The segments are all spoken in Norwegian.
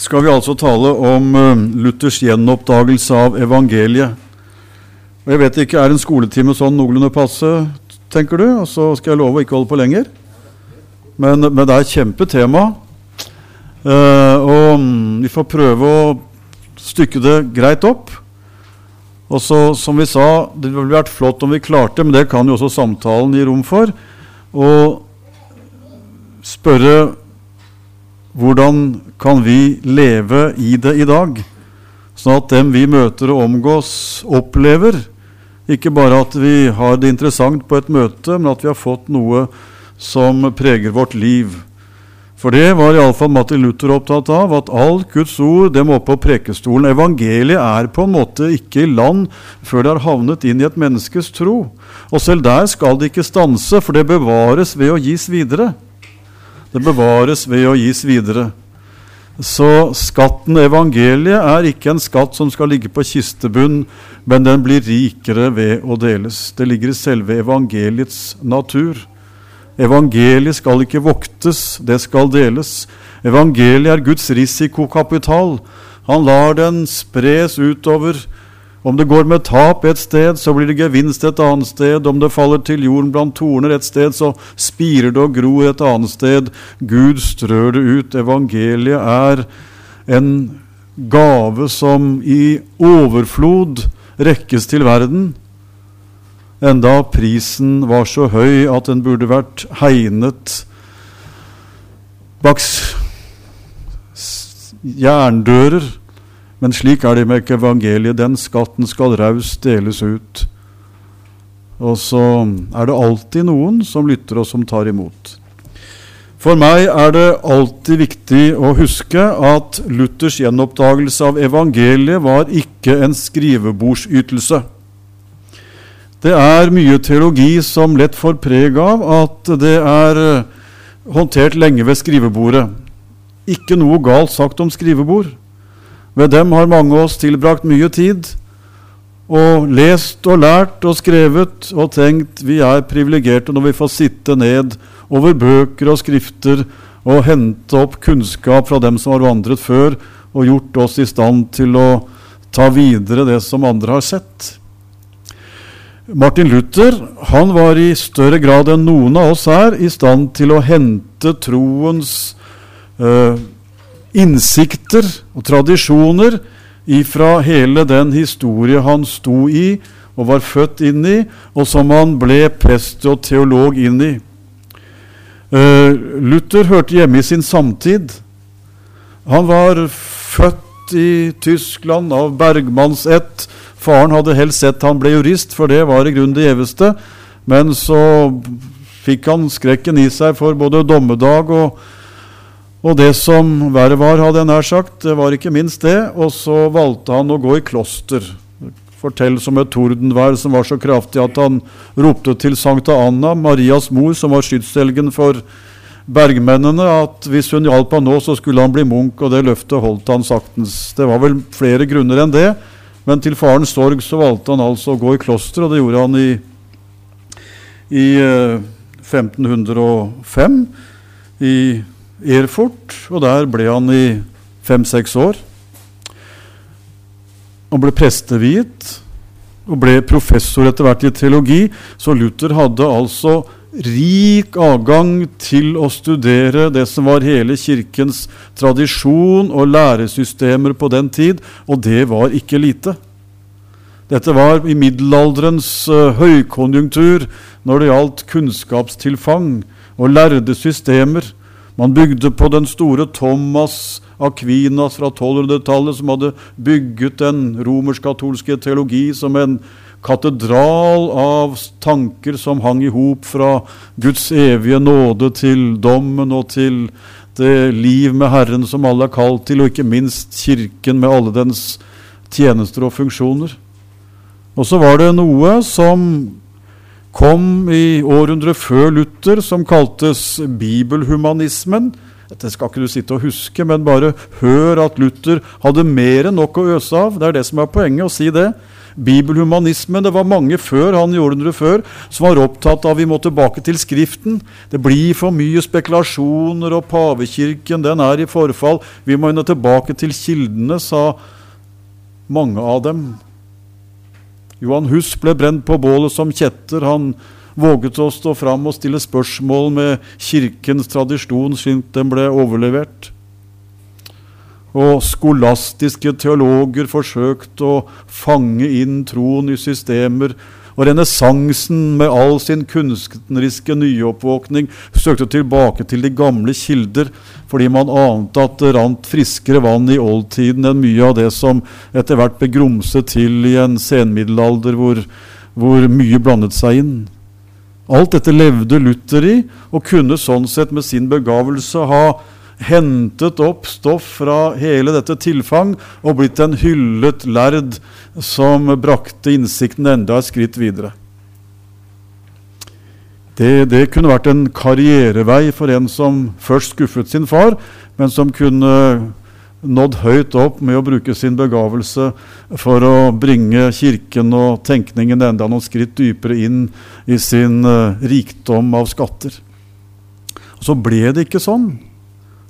skal vi altså tale om eh, Luthers gjenoppdagelse av evangeliet. Og jeg vet ikke, Er en skoletime sånn noenlunde passe, tenker du? Og så skal jeg love å ikke holde på lenger. Men, men det er et kjempetema. Uh, og mm, vi får prøve å stykke det greit opp. Og så, som vi sa, Det ville vært flott om vi klarte, men det kan jo også samtalen gi rom for, å spørre hvordan kan vi leve i det i dag, sånn at dem vi møter og omgås, opplever ikke bare at vi har det interessant på et møte, men at vi har fått noe som preger vårt liv. For det var iallfall Martin Luther opptatt av, at alt Guds ord det må opp på prekestolen. Evangeliet er på en måte ikke i land før det har havnet inn i et menneskes tro. Og selv der skal det ikke stanse, for det bevares ved å gis videre. Det bevares ved å gis videre. Så skatten evangeliet er ikke en skatt som skal ligge på kistebunn, men den blir rikere ved å deles. Det ligger i selve evangeliets natur. Evangeliet skal ikke voktes, det skal deles. Evangeliet er Guds risikokapital. Han lar den spres utover om det går med tap et sted, så blir det gevinst et annet sted. Om det faller til jorden blant torner et sted, så spirer det og gror et annet sted. Gud strør det ut. Evangeliet er en gave som i overflod rekkes til verden, enda prisen var så høy at den burde vært hegnet bak jerndører men slik er det med evangeliet. Den skatten skal raust deles ut. Og så er det alltid noen som lytter og som tar imot. For meg er det alltid viktig å huske at Luthers gjenoppdagelse av evangeliet var ikke en skrivebordsytelse. Det er mye teologi som lett får preg av at det er håndtert lenge ved skrivebordet. Ikke noe galt sagt om skrivebord. Ved dem har mange av oss tilbrakt mye tid og lest og lært og skrevet og tenkt vi er privilegerte når vi får sitte ned over bøker og skrifter og hente opp kunnskap fra dem som har vandret før, og gjort oss i stand til å ta videre det som andre har sett. Martin Luther han var i større grad enn noen av oss her i stand til å hente troens øh, innsikter og tradisjoner ifra hele den historie han sto i og var født inn i, og som han ble prest og teolog inn i. Uh, Luther hørte hjemme i sin samtid. Han var født i Tyskland av bergmannsett. Faren hadde helst sett han ble jurist, for det var i grunnen det gjeveste. Men så fikk han skrekken i seg for både dommedag og og det som verre var, hadde jeg nær sagt, det var ikke minst det. Og så valgte han å gå i kloster. Fortell som et tordenvær som var så kraftig at han ropte til Sankta Anna, Marias mor, som var skytshelgen for bergmennene, at hvis hun hjalp han nå, så skulle han bli munk, og det løftet holdt han saktens. Det var vel flere grunner enn det, men til farens sorg så valgte han altså å gå i kloster, og det gjorde han i, i 1505. Eh, i Erfurt, og der ble han i fem-seks år. Han ble presteviet og ble professor etter hvert i teologi, så Luther hadde altså rik adgang til å studere det som var hele kirkens tradisjon og læresystemer på den tid, og det var ikke lite. Dette var i middelalderens uh, høykonjunktur når det gjaldt kunnskapstilfang og lærde systemer. Man bygde på den store Thomas Aquinas fra 1200-tallet, som hadde bygget den romersk-katolske teologi som en katedral av tanker som hang i hop fra Guds evige nåde til dommen og til det liv med Herren som alle er kalt til, og ikke minst Kirken med alle dens tjenester og funksjoner. Og så var det noe som kom i århundret før Luther, som kaltes bibelhumanismen. Dette skal ikke du sitte og huske, men bare hør at Luther hadde mer enn nok å øse av. Det er det som er poenget, å si det. bibelhumanismen. Det var mange før han gjorde det før, som var opptatt av vi må tilbake til Skriften. Det blir for mye spekulasjoner, og pavekirken den er i forfall. Vi må inn tilbake til kildene, sa mange av dem. Johan Hus ble brent på bålet som kjetter. Han våget å stå fram og stille spørsmål med kirkens tradisjon slik den ble overlevert. Og skolastiske teologer forsøkte å fange inn troen i systemer. Og renessansen med all sin kunstneriske nyoppvåkning søkte tilbake til de gamle kilder, fordi man ante at det rant friskere vann i oldtiden enn mye av det som etter hvert ble grumset til i en senmiddelalder hvor, hvor mye blandet seg inn. Alt dette levde Luther i, og kunne sånn sett med sin begavelse ha hentet opp stoff fra hele dette tilfang og blitt en hyllet lærd som brakte innsikten enda et skritt videre. Det, det, kunne vært en karrierevei for en som først skuffet sin far, men som kunne nådd høyt opp med å bruke sin begavelse for å bringe kirken og tenkningen enda noen skritt dypere inn i sin uh, rikdom av skatter. Så ble det ikke sånn.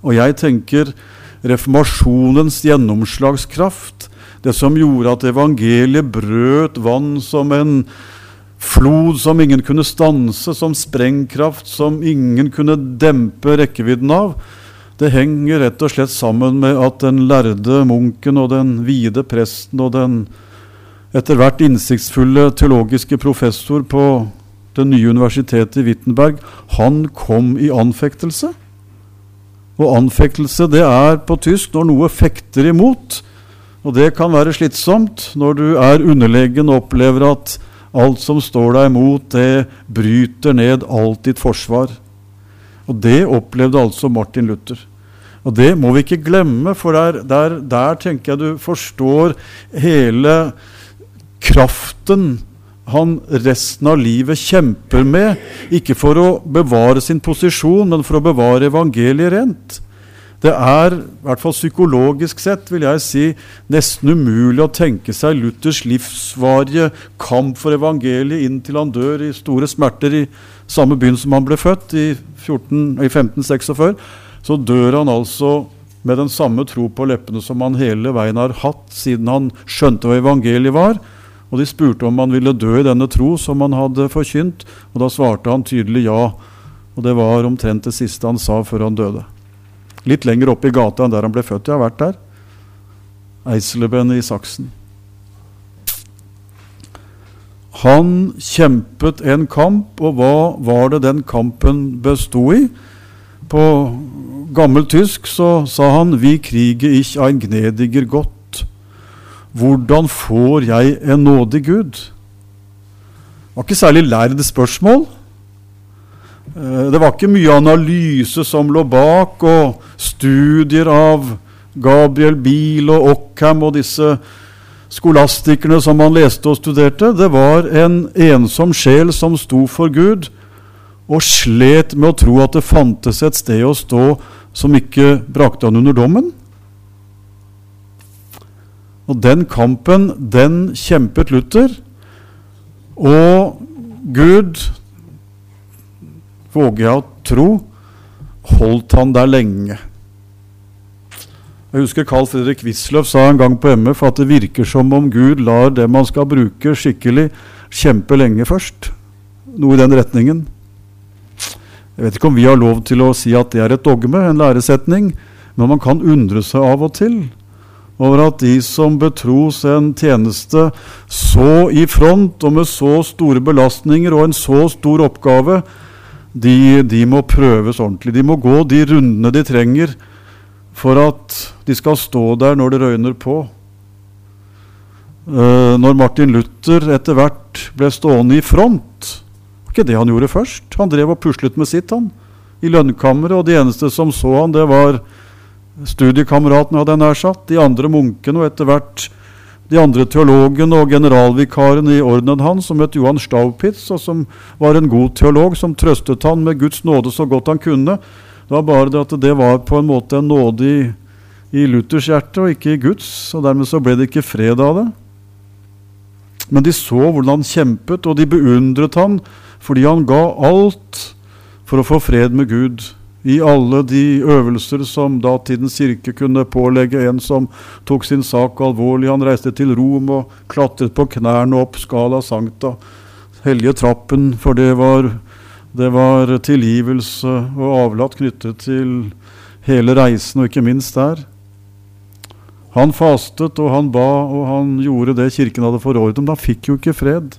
Og jeg tenker reformasjonens gjennomslagskraft, det som gjorde at evangeliet brøt vann som en flod som ingen kunne stanse, som sprengkraft som ingen kunne dempe rekkevidden av, det henger rett og slett sammen med at den lærde munken og den vide presten og den etter hvert innsiktsfulle teologiske professor på det nye universitetet i Wittenberg, han kom i anfektelse. Og anfektelse det er på tysk når noe fekter imot. Og det kan være slitsomt når du er underlegen og opplever at alt som står deg imot, det bryter ned alt ditt forsvar. Og det opplevde altså Martin Luther. Og det må vi ikke glemme, for der, der, der tenker jeg du forstår hele kraften han resten av livet kjemper med, ikke for å bevare sin posisjon, men for å bevare evangeliet rent. Det er, i hvert fall psykologisk sett, vil jeg si, nesten umulig å tenke seg Luthers livsvarige kamp for evangeliet inntil han dør i store smerter i samme byen som han ble født, i, 14, i 1546. Så dør han altså med den samme tro på leppene som han hele veien har hatt siden han skjønte hva evangeliet var. Og de spurte om han ville dø i denne tro som han hadde forkynt, og da svarte han tydelig ja. Og det var omtrent det siste han sa før han døde. Litt lenger oppe i gata enn der han ble født. Jeg har vært der. Eisleben i Saksen. Han kjempet en kamp, og hva var det den kampen bestod i? På gammel tysk så sa han 'Vi krige ich ein gnediger Gott'. Hvordan får jeg en nådig Gud? Det var ikke særlig lærde spørsmål. Eh, det var ikke mye analyse som lå bak, og studier av Gabriel Biel og Ockham og disse skolastikerne som han leste og studerte. Det var en ensom sjel som sto for Gud og slet med å tro at det fantes et sted å stå som ikke brakte han under dommen. Og den kampen, den kjempet Luther. Og Gud, våger jeg å tro, holdt han der lenge. Jeg husker Carl Fredrik Wisløff sa en gang på MF at det virker som om Gud lar det man skal bruke skikkelig, kjempe lenge først. Noe i den retningen. Jeg vet ikke om vi har lov til å si at det er et dogme, en læresetning, men man kan undre seg av og til over at de som betros en tjeneste så i front og med så store belastninger og en så stor oppgave, de, de, må prøves ordentlig. De må gå de rundene de trenger for at de skal stå der når det røyner på. Uh, når Martin Luther etter hvert ble stående i front var ikke det han gjorde først. Han drev og puslet med sitt, han. I lønnkammeret, og de eneste som så han, det var studiekameratene, hadde jeg nær sagt, de andre munkene og etter hvert de andre teologene og generalvikaren i ordenen hans, som het Johan Staupitz, og som var en god teolog, som trøstet han med Guds nåde så godt han kunne. Det var bare det at det var på en måte en nåde i, i Luthers hjerte og ikke i Guds, og dermed så ble det ikke fred av det. Men de så hvordan han kjempet, og de beundret han fordi han ga alt for å få fred med Gud. I alle de øvelser som datidens kirke kunne pålegge en som tok sin sak alvorlig. Han reiste til Rom og klatret på knærne opp Scala Sancta, hellige trappen, for det var, det var tilgivelse og avlat knyttet til hele reisen, og ikke minst der. Han fastet, og han ba, og han gjorde det kirken hadde forordnet. Men han fikk jo ikke fred.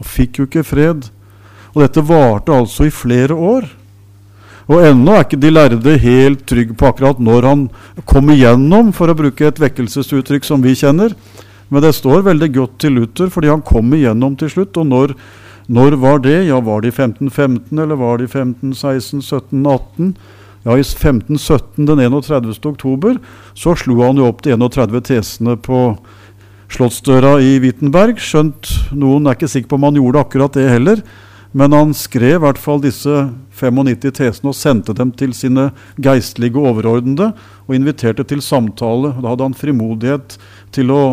Han fikk jo ikke fred. Og dette varte altså i flere år. Og ennå er ikke de lærde helt trygge på akkurat når han kom igjennom, for å bruke et vekkelsesuttrykk som vi kjenner. Men det står veldig godt til Luther, fordi han kom igjennom til slutt. Og når, når var det? Ja, var det i 1515, eller var det i 1516, 17, 18? Ja, I 1517, den 31. oktober, så slo han jo opp de 31 tesene på Slottsdøra i Wittenberg. Skjønt noen er ikke sikker på om han gjorde akkurat det heller. Men han skrev i hvert fall disse 95 tesene og sendte dem til sine geistlige overordnede og inviterte til samtale. Da hadde han frimodighet til å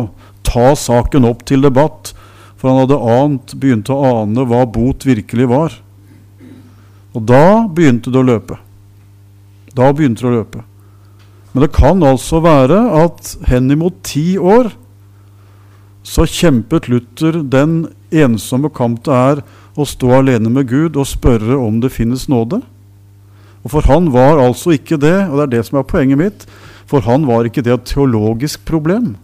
ta saken opp til debatt, for han hadde ant, begynt å ane hva bot virkelig var. Og da begynte det å løpe. Da begynte det å løpe. Men det kan altså være at henimot ti år så kjempet Luther den ensomme kamp det er å stå alene med Gud og spørre om det finnes nåde. Og For han var altså ikke det, og det er det som er poenget mitt, for han var ikke det et teologisk problem.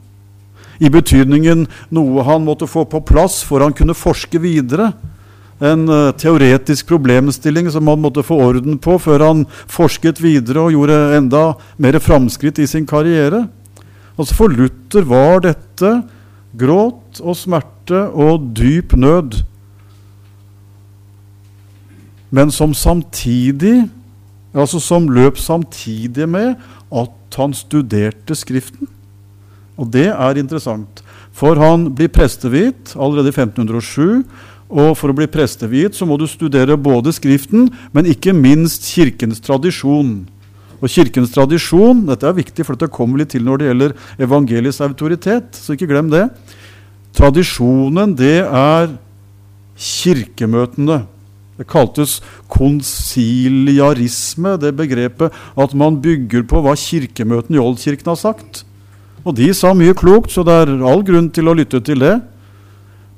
I betydningen noe han måtte få på plass for han kunne forske videre en uh, teoretisk problemstilling som han måtte få orden på før han forsket videre og gjorde enda mer framskritt i sin karriere. Altså For Luther var dette gråt og smerte og dyp nød. Men som samtidig altså som løp samtidig med at han studerte Skriften. Og det er interessant. For han blir prestevit allerede i 1507 og for å bli presteviet så må du studere både Skriften, men ikke minst Kirkens tradisjon. Og Kirkens tradisjon dette er viktig, for dette kommer litt til når det gjelder evangeliets autoritet. Så ikke glem det. Tradisjonen, det er kirkemøtene. Det kaltes konsiliarisme, det begrepet at man bygger på hva kirkemøtene i Oldkirken har sagt. Og de sa mye klokt, så det er all grunn til å lytte til det.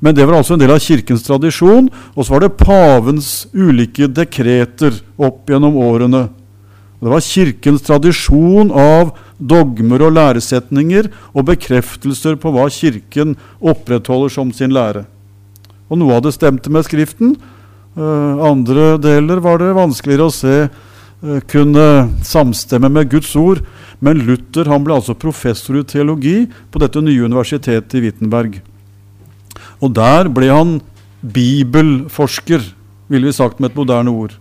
Men det var altså en del av kirkens tradisjon. Og så var det pavens ulike dekreter opp gjennom årene. Det var kirkens tradisjon av dogmer og læresetninger og bekreftelser på hva kirken opprettholder som sin lære. Og noe av det stemte med Skriften. Uh, andre deler var det vanskeligere å se uh, kunne samstemme med Guds ord. Men Luther han ble altså professor i teologi på dette nye universitetet i Wittenberg. Og der ble han bibelforsker, ville vi sagt med et moderne ord.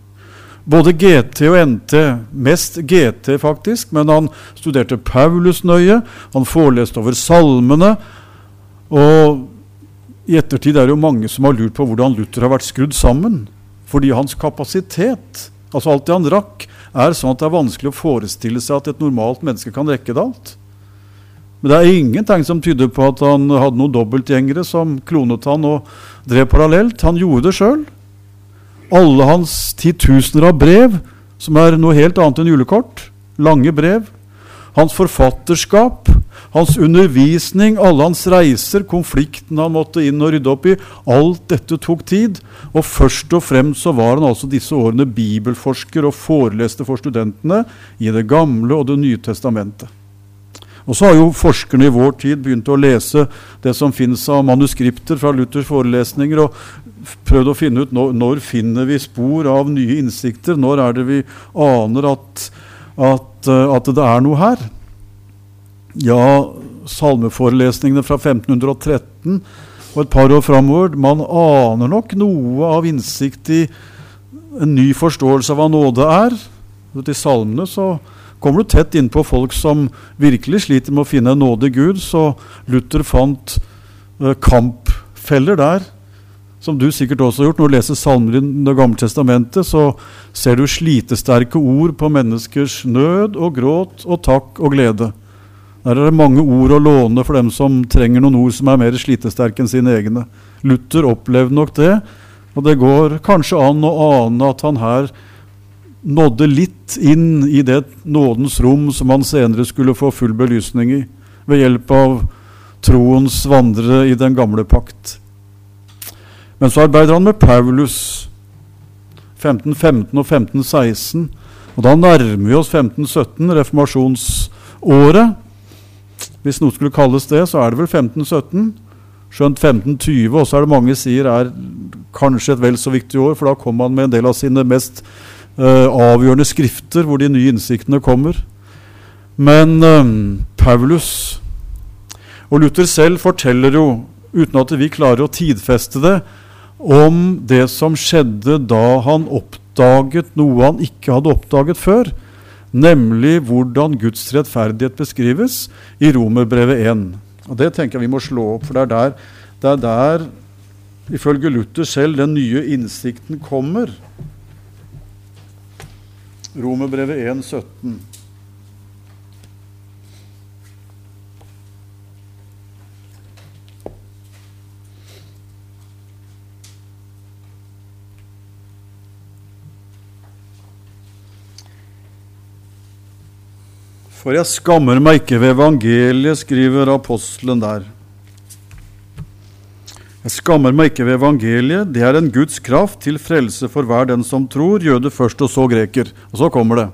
Både GT og NT, mest GT faktisk, men han studerte Paulus nøye. Han foreleste over salmene. Og i ettertid er det jo mange som har lurt på hvordan Luther har vært skrudd sammen. Fordi hans kapasitet, altså alt det han rakk, er sånn at det er vanskelig å forestille seg at et normalt menneske kan rekke det alt. Men det er ingen tegn som tyder på at han hadde noen dobbeltgjengere som klonet han og drev parallelt. Han gjorde det sjøl. Alle hans titusener av brev, som er noe helt annet enn julekort, lange brev, hans forfatterskap, hans undervisning, alle hans reiser, konflikten han måtte inn og rydde opp i, alt dette tok tid. Og først og fremst så var han altså disse årene bibelforsker og foreleste for studentene i Det gamle og Det nye testamentet. Og så har jo forskerne i vår tid begynt å lese det som finnes av manuskripter fra Luthers forelesninger, og prøvd å finne ut når, når finner vi spor av nye innsikter. Når er det vi aner at, at, eh, at det er noe her? Ja, salmeforelesningene fra 1513 og et par år framover Man aner nok noe av innsikt i en ny forståelse av hva nåde er. I salmene så kommer du tett innpå folk som virkelig sliter med å finne en nåde Gud. Så Luther fant uh, kampfeller der, som du sikkert også har gjort. Når du leser salmer i Det gamle testamentet, så ser du slitesterke ord på menneskers nød og gråt og takk og glede. Der er det mange ord å låne for dem som trenger noen ord som er mer slitesterke enn sine egne. Luther opplevde nok det, og det går kanskje an å ane at han her nådde litt inn i det nådens rom som han senere skulle få full belysning i, ved hjelp av troens vandrere i den gamle pakt. Men så arbeider han med Paulus 1515 og 1516. Og da nærmer vi oss 1517, reformasjonsåret. Hvis noe skulle kalles det, så er det vel 1517. Skjønt 1520 også er det mange sier er kanskje et vel så viktig år, for da kom han med en del av sine mest uh, avgjørende skrifter, hvor de nye innsiktene kommer. Men um, Paulus og Luther selv forteller jo, uten at vi klarer å tidfeste det, om det som skjedde da han oppdaget noe han ikke hadde oppdaget før, nemlig hvordan Guds rettferdighet beskrives i Romerbrevet 1. Og Det tenker jeg vi må slå opp, for det er der, det er der ifølge Luther selv, den nye innsikten kommer. Romerbrevet 1, 17. For jeg skammer meg ikke ved evangeliet, skriver apostelen der. Jeg skammer meg ikke ved evangeliet, det er en Guds kraft til frelse for hver den som tror, jøde først og så greker. Og så kommer det.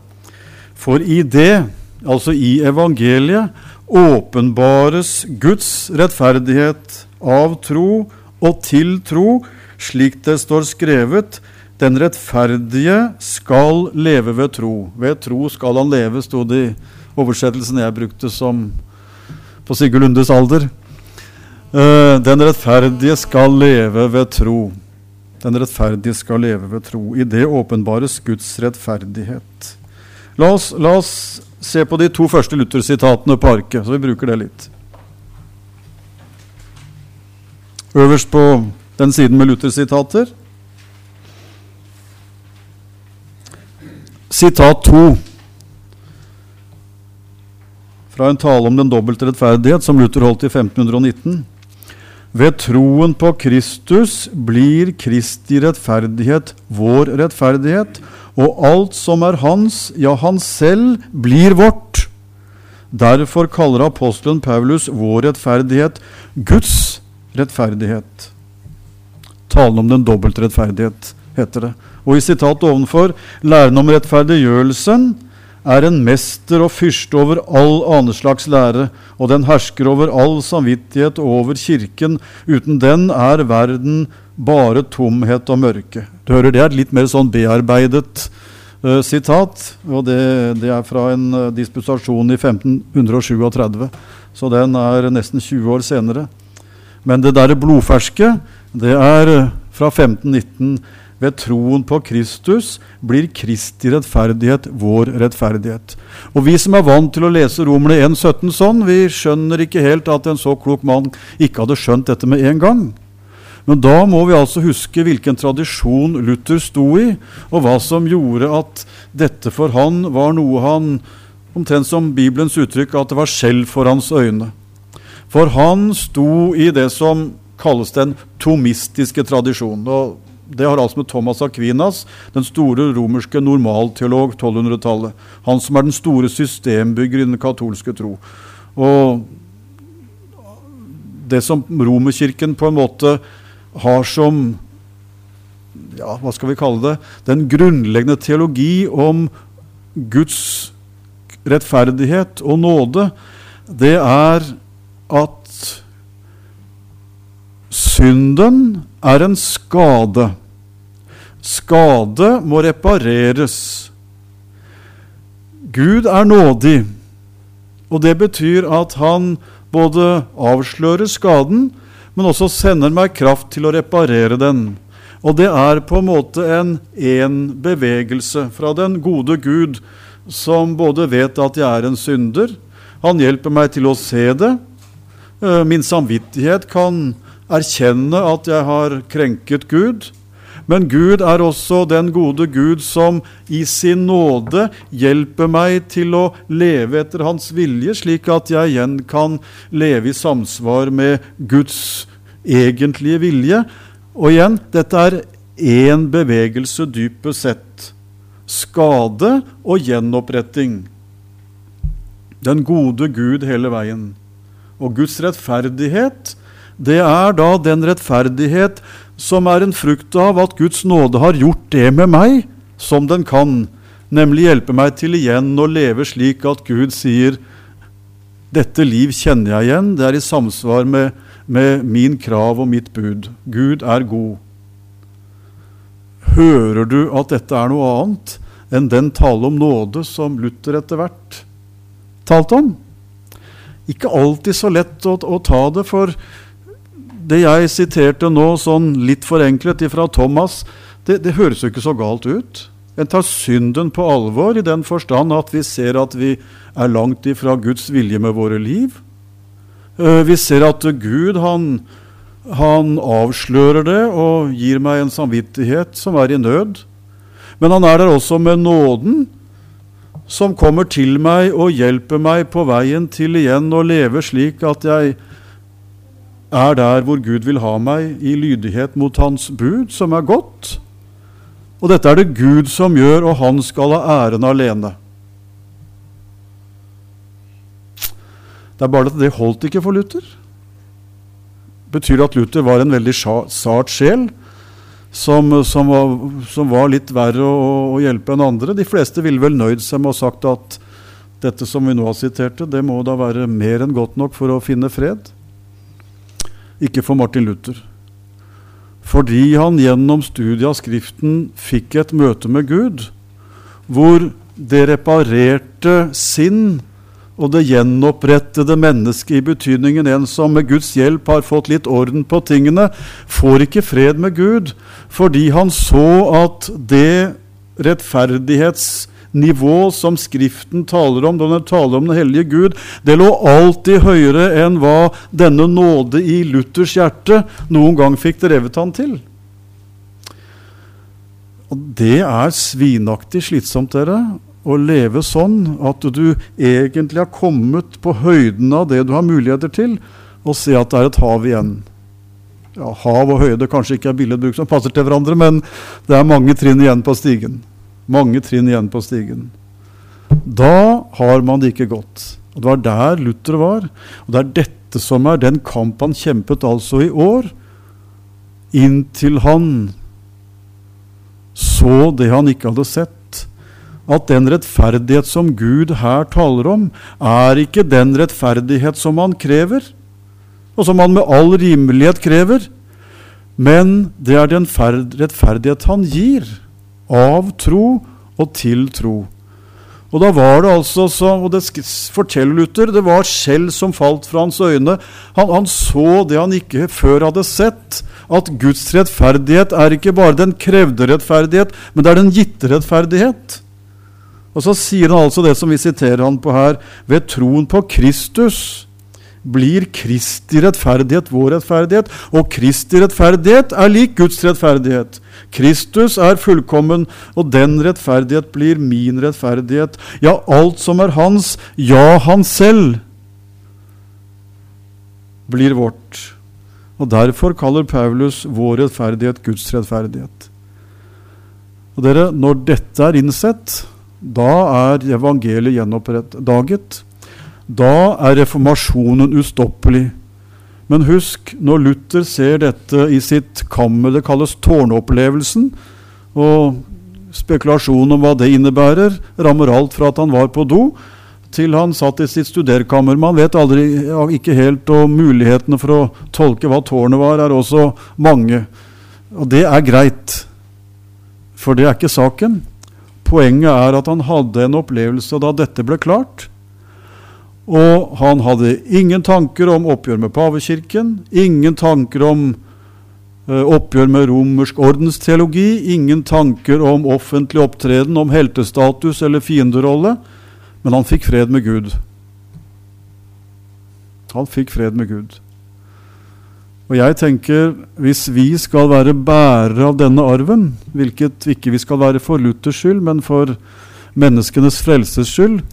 For i det, altså i evangeliet, åpenbares Guds rettferdighet av tro og til tro, slik det står skrevet. Den rettferdige skal leve ved tro. Ved tro skal han leve, sto det i oversettelsen jeg brukte som på Sigurd Lundes alder. Uh, den rettferdige skal leve ved tro. Den rettferdige skal leve ved tro. I det åpenbares Guds rettferdighet. La oss, la oss se på de to første Luther-sitatene på arket, så vi bruker det litt. Øverst på den siden med Luther-sitater. Sitat 2 fra en tale om den dobbelte rettferdighet som Luther holdt i 1519. Ved troen på Kristus blir Kristi rettferdighet vår rettferdighet, og alt som er hans, ja, han selv, blir vårt. Derfor kaller apostelen Paulus vår rettferdighet Guds rettferdighet. Talen om den dobbelte rettferdighet, heter det. Og i sitatet ovenfor, læren om rettferdiggjørelsen er en mester og fyrste over all annen slags lære, og den hersker over all samvittighet og over Kirken. Uten den er verden bare tomhet og mørke. Du hører Det er et litt mer sånn bearbeidet uh, sitat, og det, det, er fra en uh, disputasjon i 1537, så den er nesten 20 år senere. Men det derre blodferske, det er fra 1519. Ved troen på Kristus blir Kristi rettferdighet vår rettferdighet. Og Vi som er vant til å lese Romerne 1,17 sånn, vi skjønner ikke helt at en så klok mann ikke hadde skjønt dette med en gang. Men da må vi altså huske hvilken tradisjon Luther sto i, og hva som gjorde at dette for han var noe han Omtrent som Bibelens uttrykk at det var skjell for hans øyne. For han sto i det som kalles den tomistiske tradisjonen. og det har altså med Thomas Aquinas, den store romerske normalteolog 1200-tallet. Han som er den store systembygger i den katolske tro. Og det som Romerkirken på en måte har som ja, hva skal vi kalle det? Den grunnleggende teologi om Guds rettferdighet og nåde, det er at synden er en skade. Skade må repareres. Gud er nådig, og det betyr at han både avslører skaden, men også sender meg kraft til å reparere den. Og det er på en måte en én bevegelse fra den gode Gud, som både vet at jeg er en synder, han hjelper meg til å se det. Eh, min samvittighet kan erkjenne at jeg har krenket Gud, Men Gud er også den gode Gud som i sin nåde hjelper meg til å leve etter Hans vilje, slik at jeg igjen kan leve i samsvar med Guds egentlige vilje. Og igjen, dette er én bevegelse dypest sett. Skade og gjenoppretting. Den gode Gud hele veien. Og Guds rettferdighet, det er da den rettferdighet som er en frukt av at Guds nåde har gjort det med meg som den kan, nemlig hjelpe meg til igjen å leve slik at Gud sier dette liv kjenner jeg igjen, det er i samsvar med, med min krav og mitt bud. Gud er god. Hører du at dette er noe annet enn den tale om nåde som Luther etter hvert talte om? Ikke alltid så lett å, å ta det, for det jeg siterte nå, sånn litt forenklet fra Thomas, det, det høres jo ikke så galt ut. En tar synden på alvor i den forstand at vi ser at vi er langt ifra Guds vilje med våre liv. Eh, vi ser at Gud han, han avslører det og gir meg en samvittighet som er i nød. Men han er der også med nåden, som kommer til meg og hjelper meg på veien til igjen å leve slik at jeg er der hvor Gud vil ha meg, i lydighet mot Hans bud, som er godt. Og dette er det Gud som gjør, og han skal ha æren alene. Det er bare at det holdt ikke for Luther. Betyr at Luther var en veldig sart sjel? som, som, var, som, var, litt verre å, å, hjelpe enn andre. De fleste ville vel nøyd seg med å ha sagt at dette som vi nå har sitert, det må da være mer enn godt nok for å finne fred. Ikke for Martin Luther. Fordi han gjennom studiet av Skriften fikk et møte med Gud, hvor det reparerte sinn og det gjenopprettede mennesket i betydningen en som med Guds hjelp har fått litt orden på tingene, får ikke fred med Gud fordi han så at det rettferdighetsnivå som Skriften taler om, når den taler om den hellige Gud, det lå alltid høyere enn hva denne nåde i Luthers hjerte noen gang fikk drevet han til. Og det er svinaktig slitsomt, dere å leve sånn at du egentlig har kommet på høyden av det du har muligheter til, og se at det er et hav igjen. Ja, Hav og høyde kanskje ikke er billedbruk som passer til hverandre, men det er mange trinn igjen på stigen. Mange trinn igjen på stigen. Da har man det ikke godt. Og Det var der Luther var. Og det er dette som er den kamp han kjempet altså i år, inntil han så det han ikke hadde sett at den rettferdighet som Gud her taler om, er ikke den rettferdighet som han krever, og som han med all rimelighet krever, men det er den rettferdighet han gir, av tro og til tro. Og da var det altså, som, og det forteller Luther, det var skjell som falt fra hans øyne. Han, han så det han ikke før hadde sett, at Guds rettferdighet er ikke bare den krevde rettferdighet, men det er den gitte rettferdighet. Og så sier han altså det som vi siterer han på her. Ved troen på Kristus blir Kristi rettferdighet vår rettferdighet, og Kristi rettferdighet er lik Guds rettferdighet. Kristus er fullkommen, og den rettferdighet blir min rettferdighet. Ja, alt som er hans, ja, han selv, blir vårt. Og Derfor kaller Paulus vår rettferdighet Guds rettferdighet. Og dere, Når dette er innsett, da er evangeliet gjenoppdaget. Da er reformasjonen ustoppelig. Men husk, når Luther ser dette i sitt kammer, det kalles tårnopplevelsen, og spekulasjonen om hva det innebærer, rammer alt fra at han var på do, til han satt i sitt studerkammer. Man vet aldri, ikke helt, og mulighetene for å tolke hva tårnet var, er også mange. Og det er greit, for det er ikke saken. Poenget er at han hadde en opplevelse da dette ble klart. Og han hadde ingen tanker om oppgjør med pavekirken, ingen tanker om uh, oppgjør med romersk ordensteologi, ingen tanker om offentlig opptreden, om heltestatus eller fienderolle. Men han fikk fred med Gud. Han fikk fred med Gud. Og jeg tenker, hvis vi skal være bærere av denne arven, hvilket ikke vi skal være for Luthers skyld, men for menneskenes frelses skyld,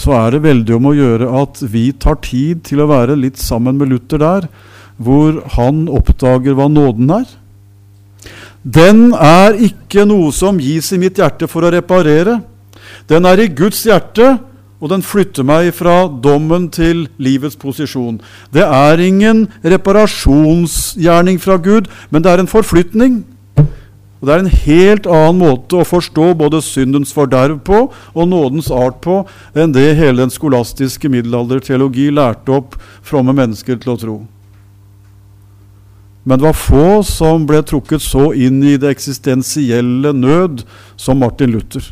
så er det veldig om å gjøre at vi tar tid til å være litt sammen med Luther der, hvor han oppdager hva nåden er. Den er ikke noe som gis i mitt hjerte for å reparere. Den er i Guds hjerte, og den flytter meg fra dommen til livets posisjon. Det er ingen reparasjonsgjerning fra Gud, men det er en forflytning. Og Det er en helt annen måte å forstå både syndens forderv på og nådens art på enn det hele den skolastiske middelalderteologi lærte opp fromme mennesker til å tro. Men det var få som ble trukket så inn i det eksistensielle nød som Martin Luther.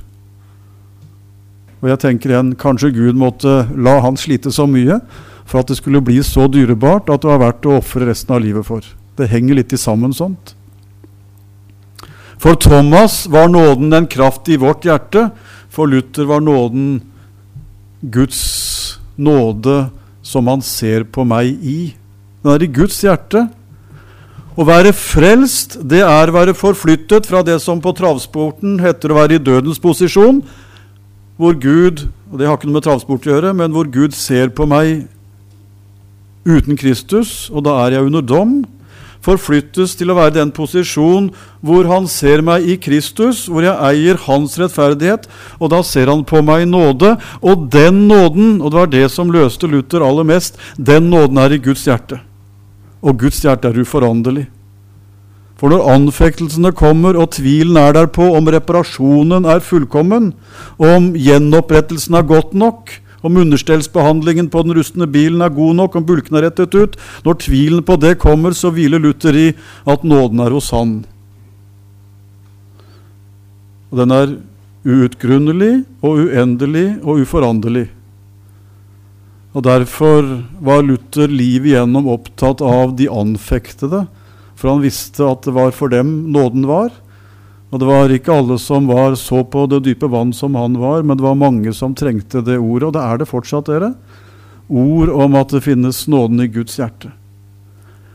Og jeg tenker igjen, Kanskje Gud måtte la han slite så mye for at det skulle bli så dyrebart at det var verdt å ofre resten av livet for. Det henger litt i sammen sånt. For Thomas var nåden en kraft i vårt hjerte. For Luther var nåden Guds nåde som han ser på meg i. Den er i Guds hjerte. Å være frelst, det er å være forflyttet fra det som på travsporten heter å være i dødens posisjon, hvor Gud og det har ikke noe med travsport å gjøre, men hvor Gud ser på meg uten Kristus, og da er jeg under dom forflyttes til å være den posisjon hvor han ser meg i Kristus, hvor jeg eier hans rettferdighet, og da ser han på meg i nåde. Og den nåden, og det var det som løste Luther aller mest, den nåden er i Guds hjerte. Og Guds hjerte er uforanderlig. For når anfektelsene kommer, og tvilen er der på om reparasjonen er fullkommen, og om gjenopprettelsen er godt nok, om understellsbehandlingen på den rustne bilen er god nok, om bulkene er rettet ut. Når tvilen på det kommer, så hviler Luther i at nåden er hos Han. Og den er uutgrunnelig og uendelig og uforanderlig. Og Derfor var Luther livet igjennom opptatt av de anfektede, for han visste at det var for dem nåden var. Og det var ikke alle som var så på det dype vann som han var, men det var mange som trengte det ordet, og det er det fortsatt, dere. Ord om at det finnes nåden i Guds hjerte.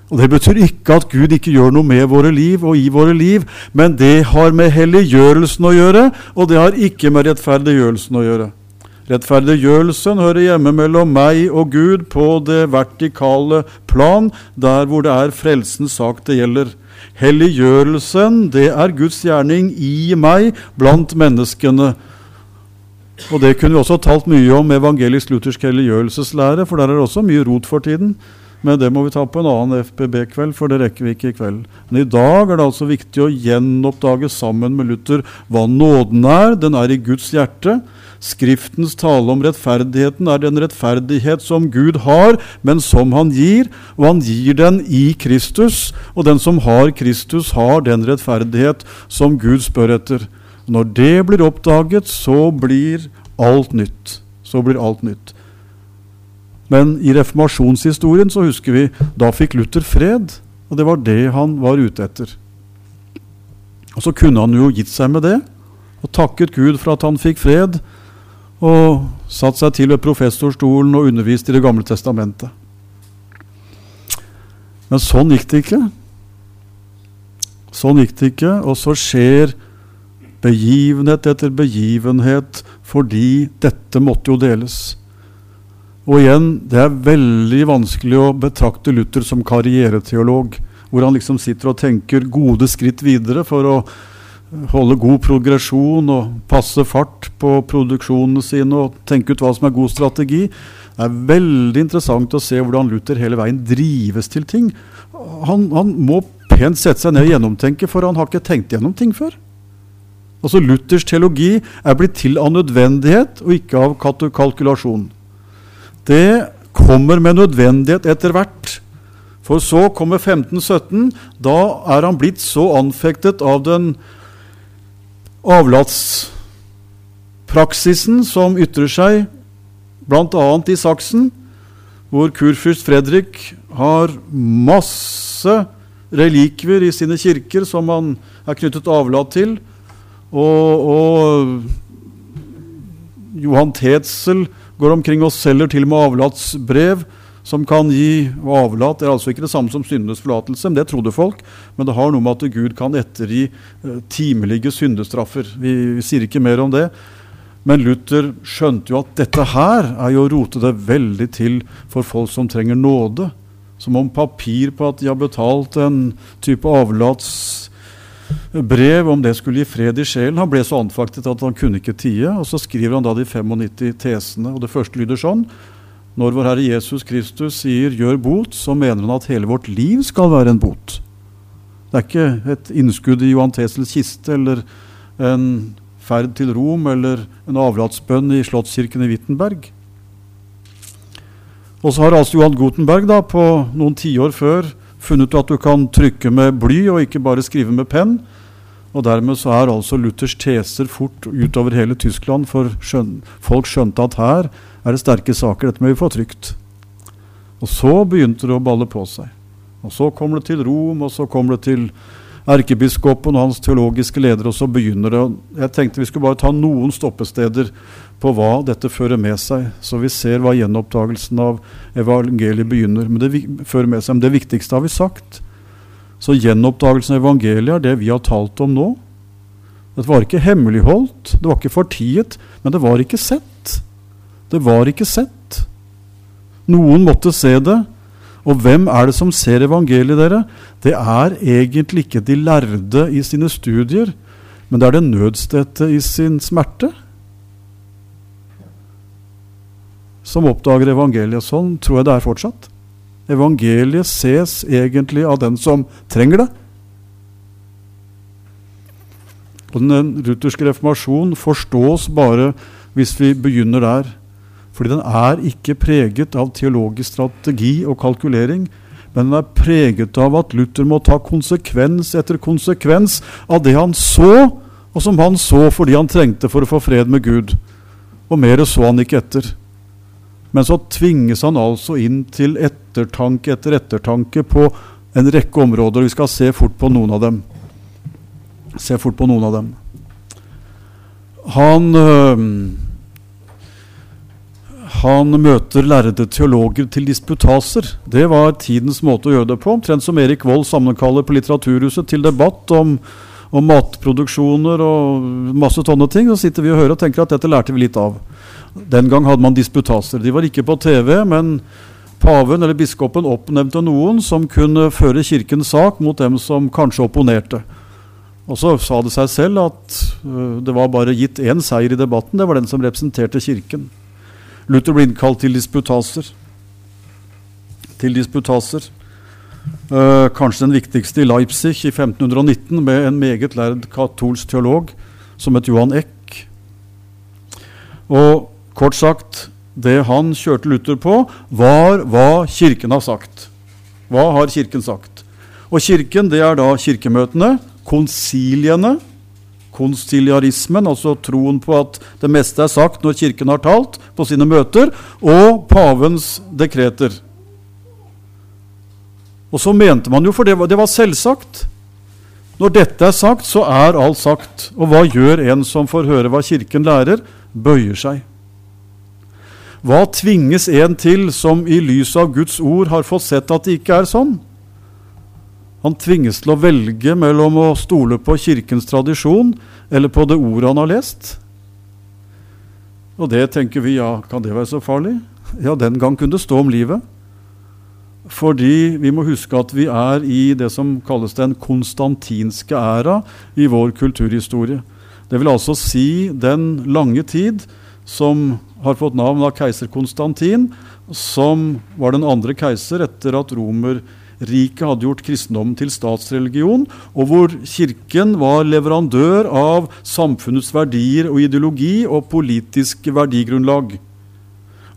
Og Det betyr ikke at Gud ikke gjør noe med våre liv og i våre liv, men det har med helliggjørelsen å gjøre, og det har ikke med rettferdiggjørelsen å gjøre. Rettferdiggjørelsen hører hjemme mellom meg og Gud på det vertikale plan, der hvor det er frelsens sak det gjelder. Helliggjørelsen, det er Guds gjerning i meg blant menneskene. Og Det kunne vi også talt mye om evangelisk luthersk helliggjørelseslære, for der er det også mye rot for tiden. Men det må vi ta på en annen FPB-kveld, for det rekker vi ikke i kveld. Men i dag er det altså viktig å gjenoppdage sammen med Luther hva nåden er. Den er i Guds hjerte. Skriftens tale om rettferdigheten er den rettferdighet som Gud har, men som han gir, og han gir den i Kristus. Og den som har Kristus, har den rettferdighet som Gud spør etter. Når det blir oppdaget, så blir alt nytt. Så blir alt nytt. Men i reformasjonshistorien så husker vi da fikk Luther fred, og det var det han var ute etter. Og så kunne han jo gitt seg med det, og takket Gud for at han fikk fred, og satt seg til ved professorstolen og undervist i Det gamle testamentet. Men sånn gikk det ikke. Sånn gikk det ikke, og så skjer begivenhet etter begivenhet fordi dette måtte jo deles. Og igjen, det er veldig vanskelig å betrakte Luther som karriereteolog, hvor han liksom sitter og tenker gode skritt videre for å holde god progresjon og passe fart på produksjonene sine og tenke ut hva som er god strategi. Det er veldig interessant å se hvordan Luther hele veien drives til ting. Han, han må pent sette seg ned og gjennomtenke, for han har ikke tenkt gjennom ting før. Altså Luthers teologi er blitt til av nødvendighet og ikke av kalkulasjon. Det kommer med nødvendighet etter hvert. For så kommer 1517. Da er han blitt så anfektet av den avlatspraksisen som ytrer seg bl.a. i Saksen, hvor kurfyrst Fredrik har masse relikvier i sine kirker som han er knyttet avlat til. Og, og Johan Tetzel går omkring og selger til og med avlatsbrev som kan gi og avlat. Det er altså ikke det samme som syndenes forlatelse, men det trodde folk. Men det har noe med at Gud kan ettergi eh, timelige syndestraffer. Vi, vi, sier ikke mer om det. Men Luther skjønte jo at dette her er jo å rote det veldig til for folk som trenger nåde. Som om papir på at de har betalt en type avlatsbrev, om det skulle gi fred i sjelen. Han ble så anfaktet at han kunne ikke tie. Og så skriver han da de 95 tesene. Og det første lyder sånn når vår Herre Jesus Kristus sier 'gjør bot', så mener han at hele vårt liv skal være en bot. Det er ikke et innskudd i Johan Tesels kiste eller en ferd til Rom eller en avlatsbønn i Slottskirken i Wittenberg. Og så har altså Johan Gutenberg da, på noen tiår før funnet ut at du kan trykke med bly og ikke bare skrive med penn. Og dermed så er altså Luthers teser fort utover hele Tyskland, for skjøn folk skjønte at her er det sterke saker. Dette må vi få trygt. Og så begynte det å balle på seg. Og så kommer det til Rom, og så kommer det til erkebiskopen og hans teologiske leder, og så begynner det. Jeg tenkte vi skulle bare ta noen stoppesteder på hva dette fører med seg, så vi ser hva gjenoppdagelsen av evangeliet begynner. Men det fører med seg. Men det viktigste har vi sagt. Så gjenoppdagelsen av evangeliet er det vi har talt om nå. Det var ikke hemmeligholdt, det var ikke fortiet, men det var ikke sett. Det var ikke sett. Noen måtte se det. Og hvem er det som ser evangeliet, dere? Det er egentlig ikke de lærde i sine studier, men det er den nødstedte i sin smerte som oppdager evangeliet. Sånn tror jeg det er fortsatt. Evangeliet ses egentlig av den som trenger det. Og Den lutherske reformasjon forstås bare hvis vi begynner der. Fordi den er ikke preget av teologisk strategi og kalkulering, men den er preget av at Luther må ta konsekvens etter konsekvens av det han så, og som han så fordi han trengte for å få fred med Gud. Og mer så han ikke etter. Men så tvinges han altså inn til ettertanke etter ettertanke på en rekke områder. Vi skal se fort på noen av dem. Se fort på noen av dem. Han øh, han møter lærde teologer til disputaser. Det var tidens måte å gjøre det på. Omtrent som Erik Vold sammenkaller på Litteraturhuset til debatt om, om matproduksjoner og masse sånne ting. Så sitter vi og hører og tenker at dette lærte vi litt av. Den gang hadde man disputaser. De var ikke på TV, men paven eller biskopen oppnevnte noen som kunne føre kirkens sak mot dem som kanskje opponerte. Og så sa det seg selv at uh, det var bare gitt én seier i debatten. Det var den som representerte kirken. Luther ble innkalt til disputaser. Til disputaser. Uh, kanskje den viktigste i Leipzig i 1519, med en meget lærd katolsk teolog som het Johan Eck. Og Kort sagt, det han kjørte Luther på, var hva Kirken har sagt. Hva har Kirken sagt? Og Kirken, det er da kirkemøtene, konsiliene, konsiliarismen, altså troen på at det meste er sagt når Kirken har talt på sine møter, og pavens dekreter. Og så mente man jo, for det var, det var selvsagt. Når dette er sagt, så er alt sagt. Og hva gjør en som får høre hva Kirken lærer? Bøyer seg. Hva tvinges en til som i lys av Guds ord har fått sett at det ikke er sånn? Han tvinges til å velge mellom å stole på Kirkens tradisjon eller på det ordet han har lest. Og det tenker vi, ja, kan det være så farlig? Ja, den gang kunne det stå om livet. Fordi vi må huske at vi er i det som kalles den konstantinske æra i vår kulturhistorie. Det vil altså si den lange tid som har fått navn av keiser Konstantin, som var den andre keiser etter at Romerriket hadde gjort kristendommen til statsreligion, og hvor Kirken var leverandør av samfunnets verdier og ideologi og politisk verdigrunnlag.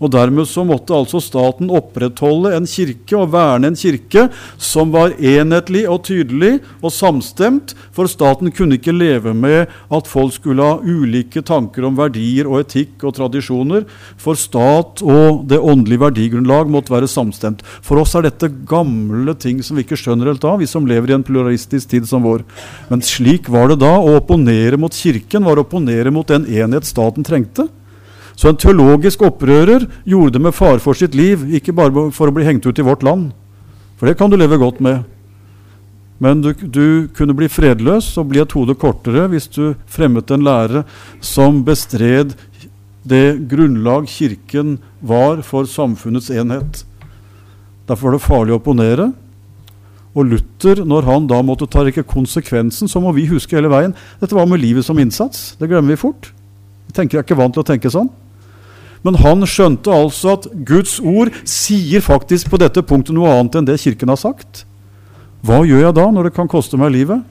Og Dermed så måtte altså staten opprettholde en kirke og verne en kirke som var enhetlig og tydelig og samstemt, for staten kunne ikke leve med at folk skulle ha ulike tanker om verdier og etikk og tradisjoner. For stat og det åndelige verdigrunnlag måtte være samstemt. For oss er dette gamle ting som vi ikke skjønner helt av, vi som lever i en pluralistisk tid som vår. Men slik var det da. Å opponere mot Kirken var å opponere mot den enhet staten trengte. Så en teologisk opprører gjorde det med fare for sitt liv, ikke bare for å bli hengt ut i vårt land. For det kan du leve godt med. Men du, du kunne bli fredløs og bli et hode kortere hvis du fremmet en lære som bestred det grunnlag Kirken var for samfunnets enhet. Derfor var det farlig å opponere. Og Luther, når han da måtte ta ikke konsekvensen, så må vi huske hele veien Dette var med livet som innsats. Det glemmer vi fort. Vi tenker, er ikke vant til å tenke sånn. Men han skjønte altså at Guds ord sier faktisk på dette punktet noe annet enn det Kirken har sagt. Hva gjør jeg da, når det kan koste meg livet?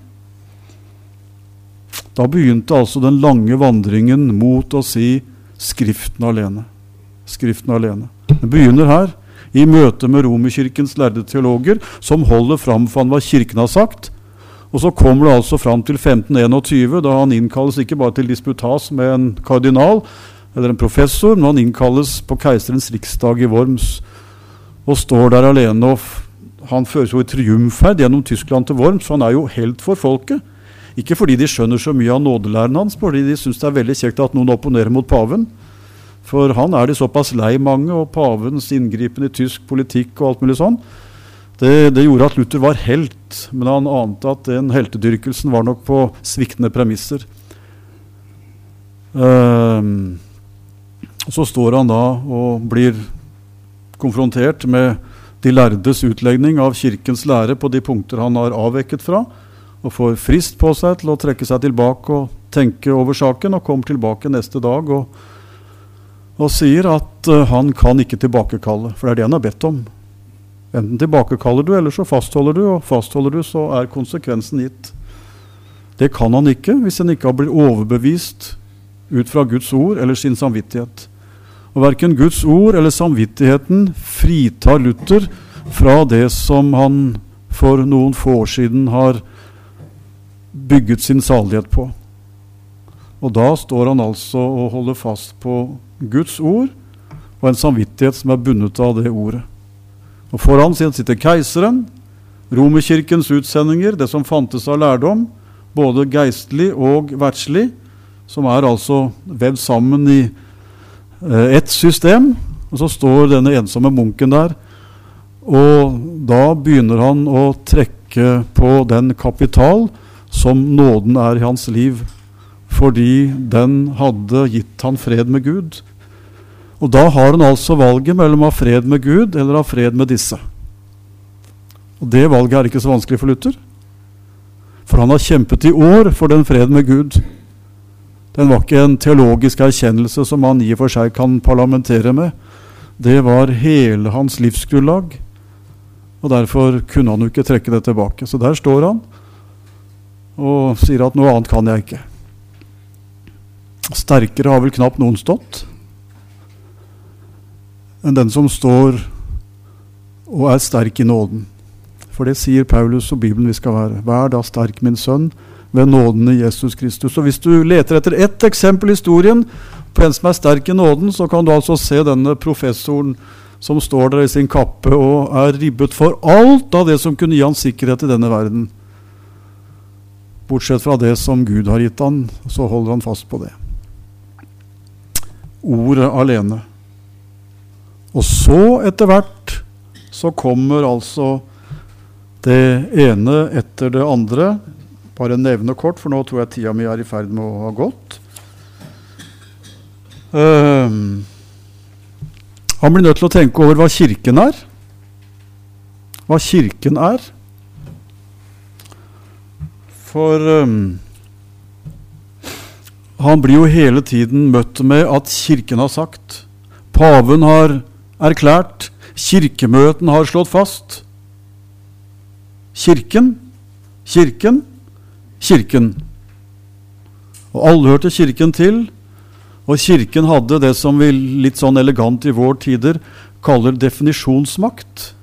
Da begynte altså den lange vandringen mot å si Skriften alene. Skriften alene. Det begynner her, i møte med Romerkirkens lærde teologer, som holder fram for hva Kirken har sagt. Og så kommer det altså fram til 1521, da han innkalles ikke bare til disputas med en kardinal eller en professor, men han innkalles på keiserens riksdag i Worms og står der alene. og han føres jo i triumferd gjennom Tyskland til Worms, for han er jo helt for folket. Ikke fordi de skjønner så mye av nådelæren hans, fordi de syns det er veldig kjekt at noen opponerer mot paven. For han er de såpass lei mange, og pavens inngripen i tysk politikk og alt mulig sånn. Det, det, gjorde at Luther var helt, men han ante at den heltedyrkelsen var nok på sviktende premisser. Uh, så står han da og blir konfrontert med de lærdes utlegning av Kirkens lære på de punkter han har avvekket fra, og får frist på seg til å trekke seg tilbake og tenke over saken, og kommer tilbake neste dag og, og sier at uh, han kan ikke tilbakekalle, for det er det han har bedt om. Enten tilbakekaller du, eller så fastholder du, og fastholder du, så er konsekvensen gitt. Det kan han ikke hvis han ikke har blitt overbevist ut fra Guds ord eller sin samvittighet. Og verken Guds ord eller samvittigheten fritar Luther fra det som han for noen få år siden har bygget sin salighet på. Og da står han altså og holder fast på Guds ord og en samvittighet som er bundet av det ordet. Og Foran sin sitter keiseren, Romerkirkens utsendinger, det som fantes av lærdom, både geistlig og verdslig, som er altså vevd sammen i Eh, ett system, og så står denne ensomme munken der. Og da begynner han å trekke på den kapital som nåden er i hans liv, fordi den hadde gitt han fred med Gud. Og da har han altså valget mellom å ha fred med Gud eller å ha fred med disse. Og det valget er ikke så vanskelig for Luther. For han har kjempet i år for den freden med Gud. Den var ikke en teologisk erkjennelse som han i og for seg kan parlamentere med. Det var hele hans livsgrunnlag. Og derfor kunne han jo ikke trekke det tilbake. Så der står han og sier at noe annet kan jeg ikke. Sterkere har vel knapt noen stått enn den som står og er sterk i nåden. For det sier Paulus og Bibelen vi skal være. Vær da sterk, min sønn, ved nåden i Jesus Kristus. Og Hvis du leter etter ett eksempel i historien på en som er sterk i nåden, så kan du altså se denne professoren som står der i sin kappe og er ribbet for alt av det som kunne gi han sikkerhet i denne verden. Bortsett fra det som Gud har gitt han, så holder han fast på det. Ordet alene. Og så, etter hvert, så kommer altså det ene etter det andre bare nevne kort, for nå tror jeg tida mi er i ferd med å ha gått. Um, han blir nødt til å tenke over hva Kirken er. Hva Kirken er. For um, han blir jo hele tiden møtt med at Kirken har sagt. Paven har erklært. Kirkemøten har slått fast. Kirken, Kirken Kirken. Og alle hørte Kirken til. Og Kirken hadde det som vi litt sånn elegant i vår tider kaller definisjonsmakt.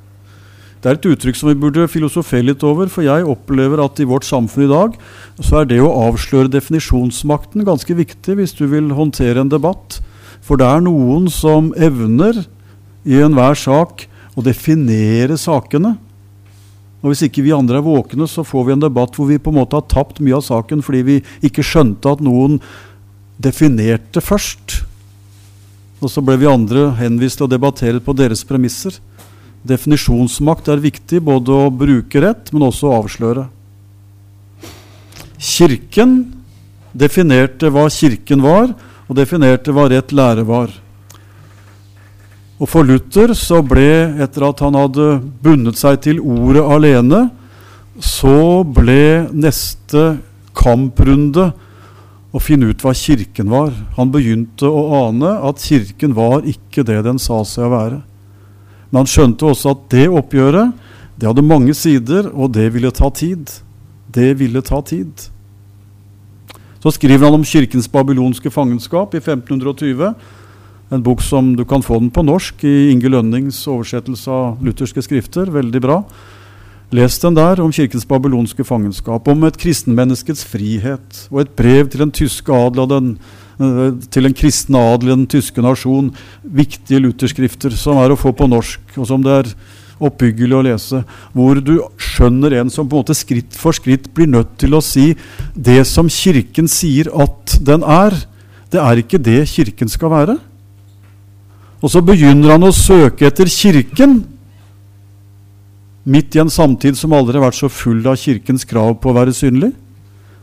Det er et uttrykk som vi burde filosofere litt over, for jeg opplever at i vårt samfunn i dag så er det å avsløre definisjonsmakten ganske viktig hvis du vil håndtere en debatt. For det er noen som evner i enhver sak å definere sakene og Hvis ikke vi andre er våkne, så får vi en debatt hvor vi på en måte har tapt mye av saken fordi vi ikke skjønte at noen definerte først. Og så ble vi andre henvist til å debattere på deres premisser. Definisjonsmakt er viktig, både å bruke rett, men også å avsløre. Kirken definerte hva Kirken var, og definerte hva rett lære var. Og For Luther så ble, etter at han hadde bundet seg til ordet alene, så ble neste kamprunde å finne ut hva Kirken var. Han begynte å ane at Kirken var ikke det den sa seg å være. Men han skjønte også at det oppgjøret det hadde mange sider, og det ville ta tid. Det ville ta tid. Så skriver han om kirkens babylonske fangenskap i 1520. En bok som du kan få den på norsk i Inge Lønnings oversettelse av lutherske skrifter. Veldig bra. Les den der om kirkens babylonske fangenskap, om et kristenmenneskets frihet, og et brev til den tyske adel den, eh, til en kristne adel i den tyske nasjon. Viktige lutherskrifter som er å få på norsk, og som det er oppbyggelig å lese. Hvor du skjønner en som på en måte skritt for skritt blir nødt til å si det som Kirken sier at den er, det er ikke det Kirken skal være. Og så begynner han å søke etter Kirken midt i en samtid som aldri har vært så full av Kirkens krav på å være synlig?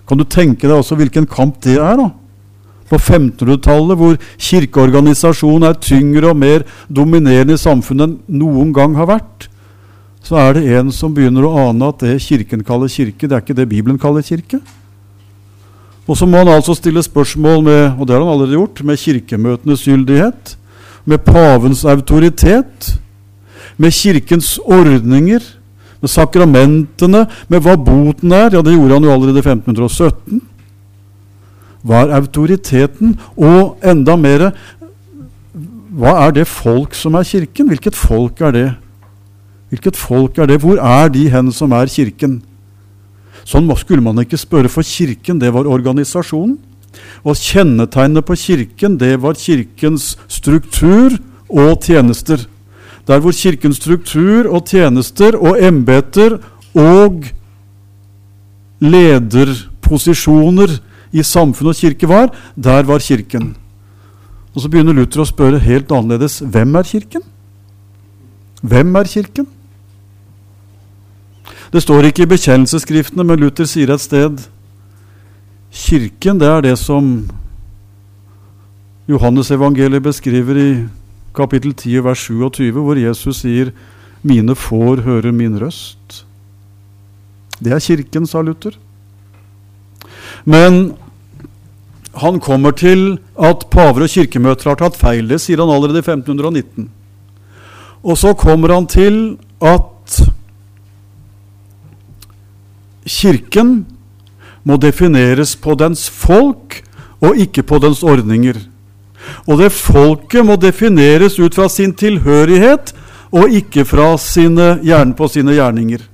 Kan du tenke deg også hvilken kamp det er? da? På 1500-tallet, hvor kirkeorganisasjonen er tyngre og mer dominerende i samfunnet enn noen gang har vært, så er det en som begynner å ane at det Kirken kaller kirke, det er ikke det Bibelen kaller kirke. Og så må han altså stille spørsmål med og det har han allerede gjort, med kirkemøtenes gyldighet, med pavens autoritet, med kirkens ordninger, med sakramentene, med hva boten er. Ja, det gjorde han jo allerede i 1517. Hva er autoriteten? Og enda mer hva er det folk som er Kirken? Hvilket folk er det? Hvilket folk er det? Hvor er de hen som er Kirken? Sånn skulle man ikke spørre, for Kirken, det var organisasjonen. Og kjennetegnet på Kirken, det var Kirkens struktur og tjenester. Der hvor Kirkens struktur og tjenester og embeter og lederposisjoner i samfunn og kirke var, der var Kirken. Og Så begynner Luther å spørre helt annerledes hvem er Kirken? Hvem er Kirken? Det står ikke i bekjennelsesskriftene, men Luther sier et sted Kirken det er det som Johannes evangeliet beskriver i kapittel 10, vers 27, hvor Jesus sier 'Mine får høre min røst'. Det er Kirken, sa Luther. Men han kommer til at paver og kirkemøter har tatt feil. Det sier han allerede i 1519. Og så kommer han til at Kirken må defineres på dens folk og ikke på dens ordninger. Og det folket må defineres ut fra sin tilhørighet og ikke fra sine, på sine gjerninger.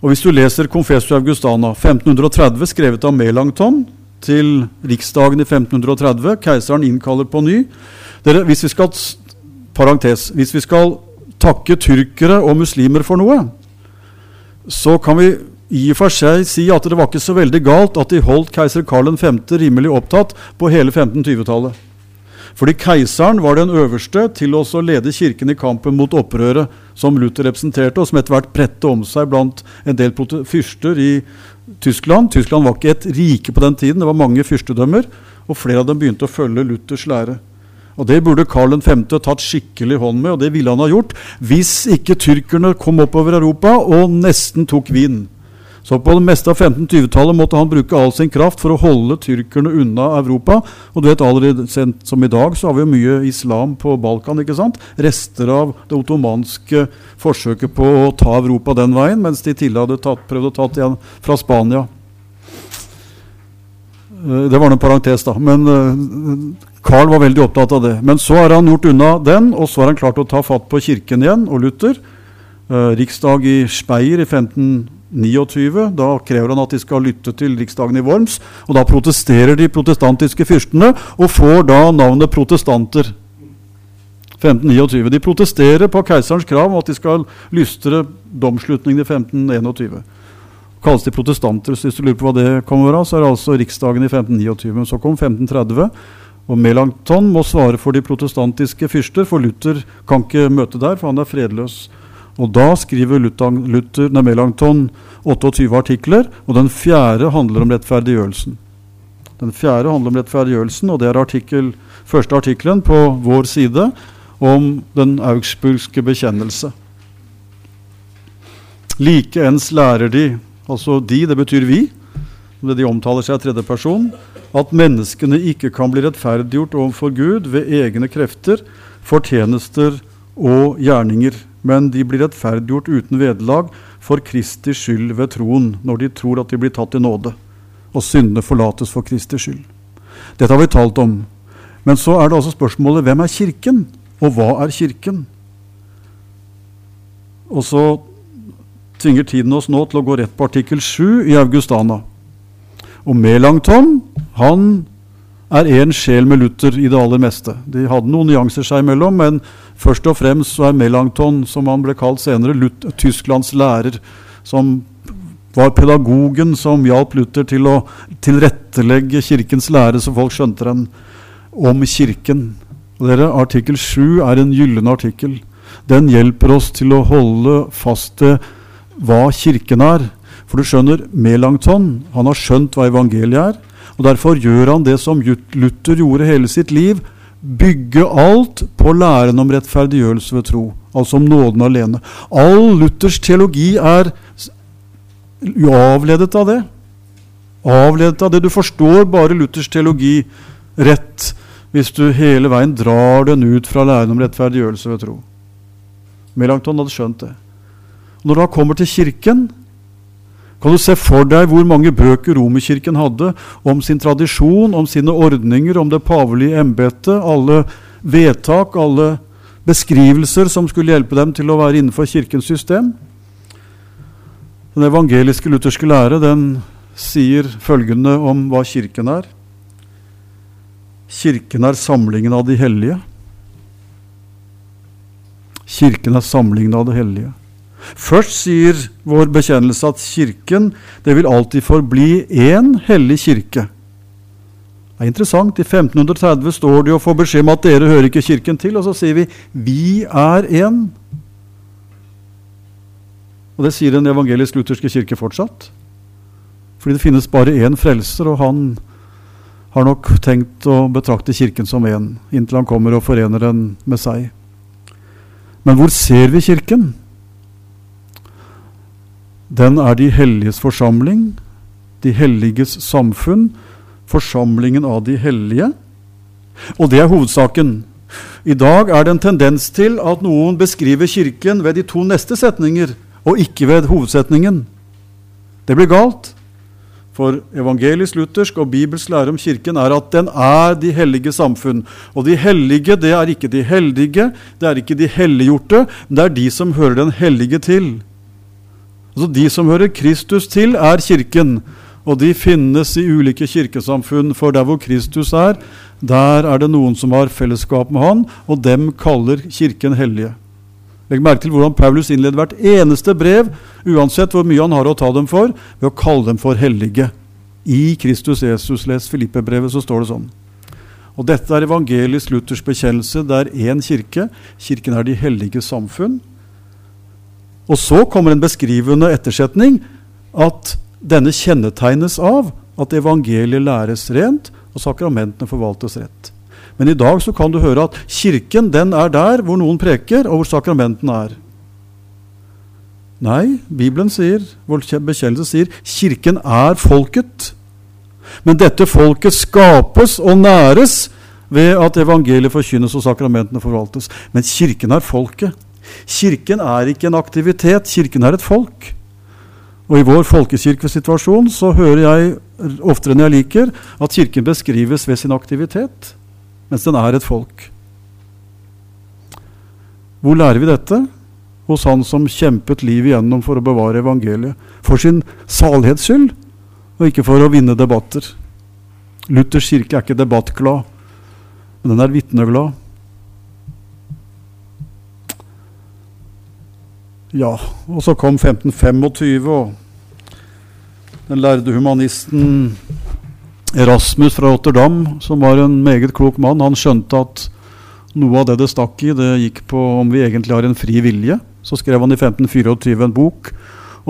Og Hvis du leser Confessio Augustana 1530, skrevet av Melangton, til riksdagen i 1530 Keiseren innkaller på ny. Dere, hvis vi skal, parentes, hvis vi skal takke tyrkere og muslimer for noe, så kan vi i og for seg si at det var ikke så veldig galt at de holdt keiser Karl 5. rimelig opptatt på hele 1520-tallet. Fordi keiseren var den øverste til å lede kirken i kampen mot opprøret som Luther representerte, og som etter hvert bredte om seg blant en del fyrster i Tyskland. Tyskland var ikke et rike på den tiden, det var mange fyrstedømmer, og flere av dem begynte å følge Luthers lære. Og Det burde Karl 5. tatt skikkelig hånd med, og det ville han ha gjort hvis ikke tyrkerne kom oppover Europa og nesten tok Wien. Så på det meste av 1520-tallet måtte han bruke all sin kraft for å holde tyrkerne unna Europa. Og du vet allerede som i dag så har vi jo mye islam på Balkan. ikke sant? Rester av det ottomanske forsøket på å ta Europa den veien, mens de tidligere hadde tatt, prøvd å ta det igjen fra Spania. Eh, det var en parentes, da. Men Carl eh, var veldig opptatt av det. Men så har han gjort unna den, og så har han klart å ta fatt på kirken igjen og Luther. Eh, riksdag i Speyer i 15 29. Da krever han at de skal lytte til riksdagen i Worms. Og da protesterer de protestantiske fyrstene og får da navnet protestanter. 1529. De protesterer på keiserens krav om at de skal lystre domslutningen i 1521. Kalles de protestanter. Så hvis du lurer på hva det kommer av, så er det altså riksdagen i 1529. Men så kom 1530, Og Melanchthon må svare for de protestantiske fyrster, for Luther kan ikke møte der, for han er fredløs. Og da skriver Luther, Luther, nei, Melanchthon 28 artikler, og den fjerde handler om rettferdiggjørelsen. Den fjerde handler om rettferdiggjørelsen, og det er artikkel, første artikkelen på vår side om den augsburgske bekjennelse. Likeens lærer de, altså de, det betyr vi, det de omtaler seg i tredje person, at menneskene ikke kan bli rettferdiggjort overfor Gud ved egne krefter, fortjenester og gjerninger, men de blir rettferdiggjort uten vederlag for Kristi skyld ved troen, når de tror at de blir tatt i nåde, og syndene forlates for Kristi skyld. Dette har vi talt om. Men så er det altså spørsmålet hvem er Kirken, og hva er Kirken? Og så tvinger tiden oss nå til å gå rett på artikkel 7 i Augustana. Og Melanchthon han er én sjel med Luther i det aller meste. De hadde noen nyanser seg imellom, men først og fremst så er Melanchthon, som han ble kalt senere, Luther, Tysklands lærer, som var pedagogen som hjalp Luther til å tilrettelegge kirkens lære, så folk skjønte den, om kirken. Dere, Artikkel 7 er en gyllen artikkel. Den hjelper oss til å holde fast til hva Kirken er. For du skjønner, Melanchthon han har skjønt hva evangeliet er. Og Derfor gjør han det som Luther gjorde hele sitt liv. Bygge alt på læren om rettferdiggjørelse ved tro. Altså om nåden alene. All Luthers teologi er avledet av det. Avledet av det. Du forstår bare Luthers teologi rett hvis du hele veien drar den ut fra læren om rettferdiggjørelse ved tro. Melanchthon hadde skjønt det. Når du da kommer til Kirken, kan du se for deg hvor mange bøker Romerkirken hadde om sin tradisjon, om sine ordninger, om det pavelige embetet, alle vedtak, alle beskrivelser som skulle hjelpe dem til å være innenfor Kirkens system? Den evangeliske lutherske lære den sier følgende om hva Kirken er. Kirken er samlingen av de hellige. Kirken er samlingen av det hellige. Først sier vår bekjennelse at Kirken det vil alltid forbli én hellig kirke. Det er interessant. I 1530 står det å få beskjed om at dere hører ikke Kirken til, og så sier vi 'vi er én'. Og Det sier den evangelisk-lutherske kirke fortsatt. Fordi det finnes bare én frelser, og han har nok tenkt å betrakte Kirken som én, inntil han kommer og forener den med seg. Men hvor ser vi Kirken? Den er de helliges forsamling, de helliges samfunn, forsamlingen av de hellige. Og det er hovedsaken. I dag er det en tendens til at noen beskriver Kirken ved de to neste setninger, og ikke ved hovedsetningen. Det blir galt. For evangelisk-luthersk og Bibels lære om Kirken er at den er de hellige samfunn. Og de hellige, det er ikke de heldige, det er ikke de helliggjorte, det er de som hører den hellige til. Altså De som hører Kristus til, er Kirken. Og de finnes i ulike kirkesamfunn, for der hvor Kristus er, der er det noen som har fellesskap med Han, og dem kaller Kirken hellige. Legg merke til hvordan Paulus innleder hvert eneste brev, uansett hvor mye han har å ta dem for, ved å kalle dem for hellige. I Kristus Jesus, les Filippe-brevet, så står det sånn. Og Dette er evangelisk Luthers bekjennelse. Det er én kirke. Kirken er de hellige samfunn. Og så kommer en beskrivende ettersetning at denne kjennetegnes av at evangeliet læres rent, og sakramentene forvaltes rett. Men i dag så kan du høre at kirken den er der hvor noen preker, og hvor sakramentene er. Nei, Bibelen sier, vår bekjennelse sier, kirken er folket. Men dette folket skapes og næres ved at evangeliet forkynnes og sakramentene forvaltes. Men kirken er folket. Kirken er ikke en aktivitet, kirken er et folk. Og I vår folkekirkesituasjon så hører jeg oftere enn jeg liker at Kirken beskrives ved sin aktivitet, mens den er et folk. Hvor lærer vi dette? Hos Han som kjempet livet igjennom for å bevare evangeliet. For sin salighets skyld, og ikke for å vinne debatter. Luthers kirke er ikke debattglad, men den er vitneglad. Ja, og så kom 1525, og den lærde humanisten Erasmus fra Rotterdam, som var en meget klok mann, han skjønte at noe av det det stakk i, det gikk på om vi egentlig har en fri vilje. Så skrev han i 1524 en bok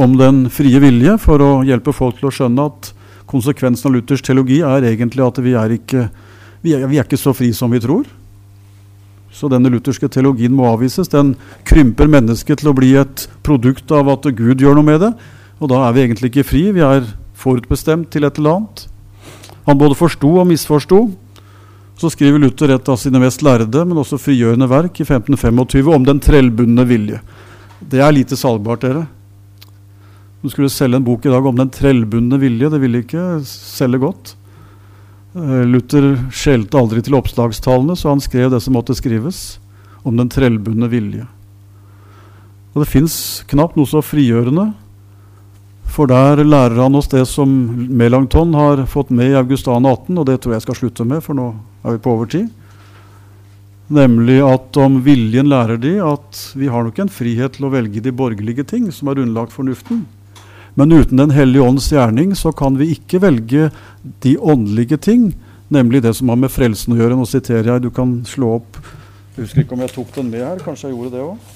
om den frie vilje for å hjelpe folk til å skjønne at konsekvensen av Luthers teologi er egentlig at vi er ikke, vi er, vi er ikke så fri som vi tror. Så denne lutherske teologien må avvises. Den krymper mennesket til å bli et produkt av at Gud gjør noe med det. Og da er vi egentlig ikke fri, vi er forutbestemt til et eller annet. Han både forsto og misforsto. Så skriver Luther et av sine mest lærde, men også frigjørende verk i 1525 om den trellbundne vilje. Det er lite salgbart, dere. Du skulle selge en bok i dag om den trellbundne vilje. Det ville ikke selge godt. Eh, Luther skjelte aldri til oppslagstallene, så han skrev det som måtte skrives, om den trellbundne vilje. Og Det fins knapt noe så frigjørende, for der lærer han oss det som Melanchthon har fått med i Augustane 18, og det tror jeg skal slutte med, for nå er vi på overtid. Nemlig at om viljen lærer de at vi har nok en frihet til å velge de borgerlige ting som er underlagt fornuften. Men uten Den hellige ånds gjerning så kan vi ikke velge de åndelige ting, nemlig det som har med frelsen å gjøre. Nå siterer jeg, du kan slå opp Jeg husker ikke om jeg tok den med her. Kanskje jeg gjorde det òg.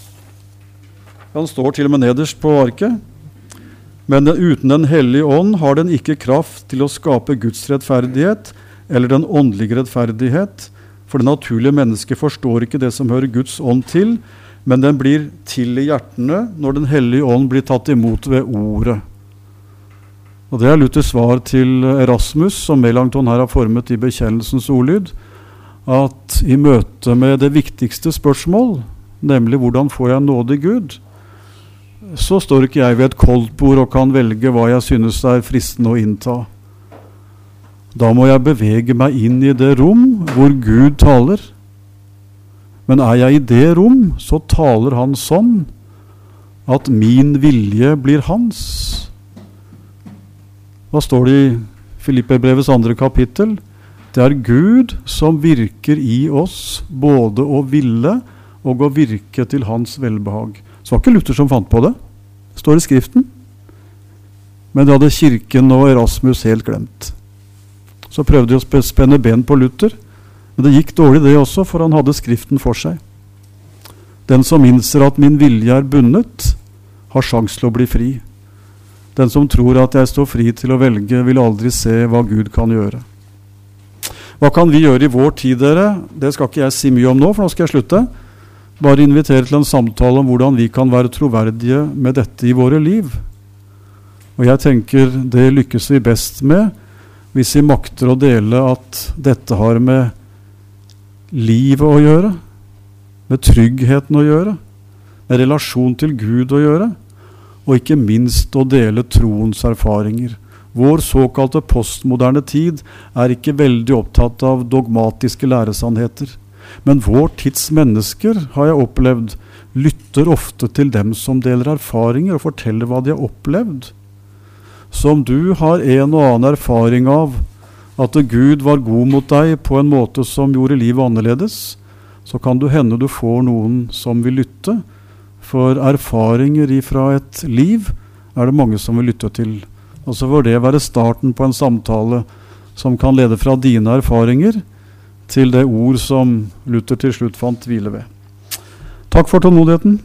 Den står til og med nederst på arket. Men uten Den hellige ånd har den ikke kraft til å skape Guds rettferdighet eller den åndelige rettferdighet. For det naturlige mennesket forstår ikke det som hører Guds ånd til, men den blir til i hjertene når Den hellige ånd blir tatt imot ved ordet. Og Det er Luthers svar til Erasmus, som Melanchthon her har formet i bekjennelsens ordlyd, at i møte med det viktigste spørsmål, nemlig hvordan får jeg nåde i Gud, så står ikke jeg ved et koldtbord og kan velge hva jeg synes er fristende å innta. Da må jeg bevege meg inn i det rom hvor Gud taler. Men er jeg i det rom, så taler Han sånn at min vilje blir hans. Hva står det i Filipperbrevets andre kapittel? Det er Gud som virker i oss både å ville og å virke til hans velbehag. Så var ikke Luther som fant på det. Det står i Skriften. Men det hadde Kirken og Erasmus helt glemt. Så prøvde de å spenne ben på Luther. Men det gikk dårlig, det også, for han hadde Skriften for seg. Den som innser at min vilje er bundet, har sjanse til å bli fri. Den som tror at jeg står fri til å velge, vil aldri se hva Gud kan gjøre. Hva kan vi gjøre i vår tid, dere? Det skal ikke jeg si mye om nå, for nå skal jeg slutte. Bare invitere til en samtale om hvordan vi kan være troverdige med dette i våre liv. Og jeg tenker det lykkes vi best med hvis vi makter å dele at dette har med livet å gjøre, med tryggheten å gjøre, med relasjon til Gud å gjøre og ikke minst å dele troens erfaringer. Vår såkalte postmoderne tid er ikke veldig opptatt av dogmatiske læresannheter. Men vår tids mennesker, har jeg opplevd, lytter ofte til dem som deler erfaringer og forteller hva de har opplevd. Så om du har en og annen erfaring av at Gud var god mot deg på en måte som gjorde livet annerledes, så kan du hende du får noen som vil lytte, for erfaringer ifra et liv er det mange som vil lytte til. Og så får det være starten på en samtale som kan lede fra dine erfaringer til det ord som Luther til slutt fant hvile ved. Takk for tålmodigheten.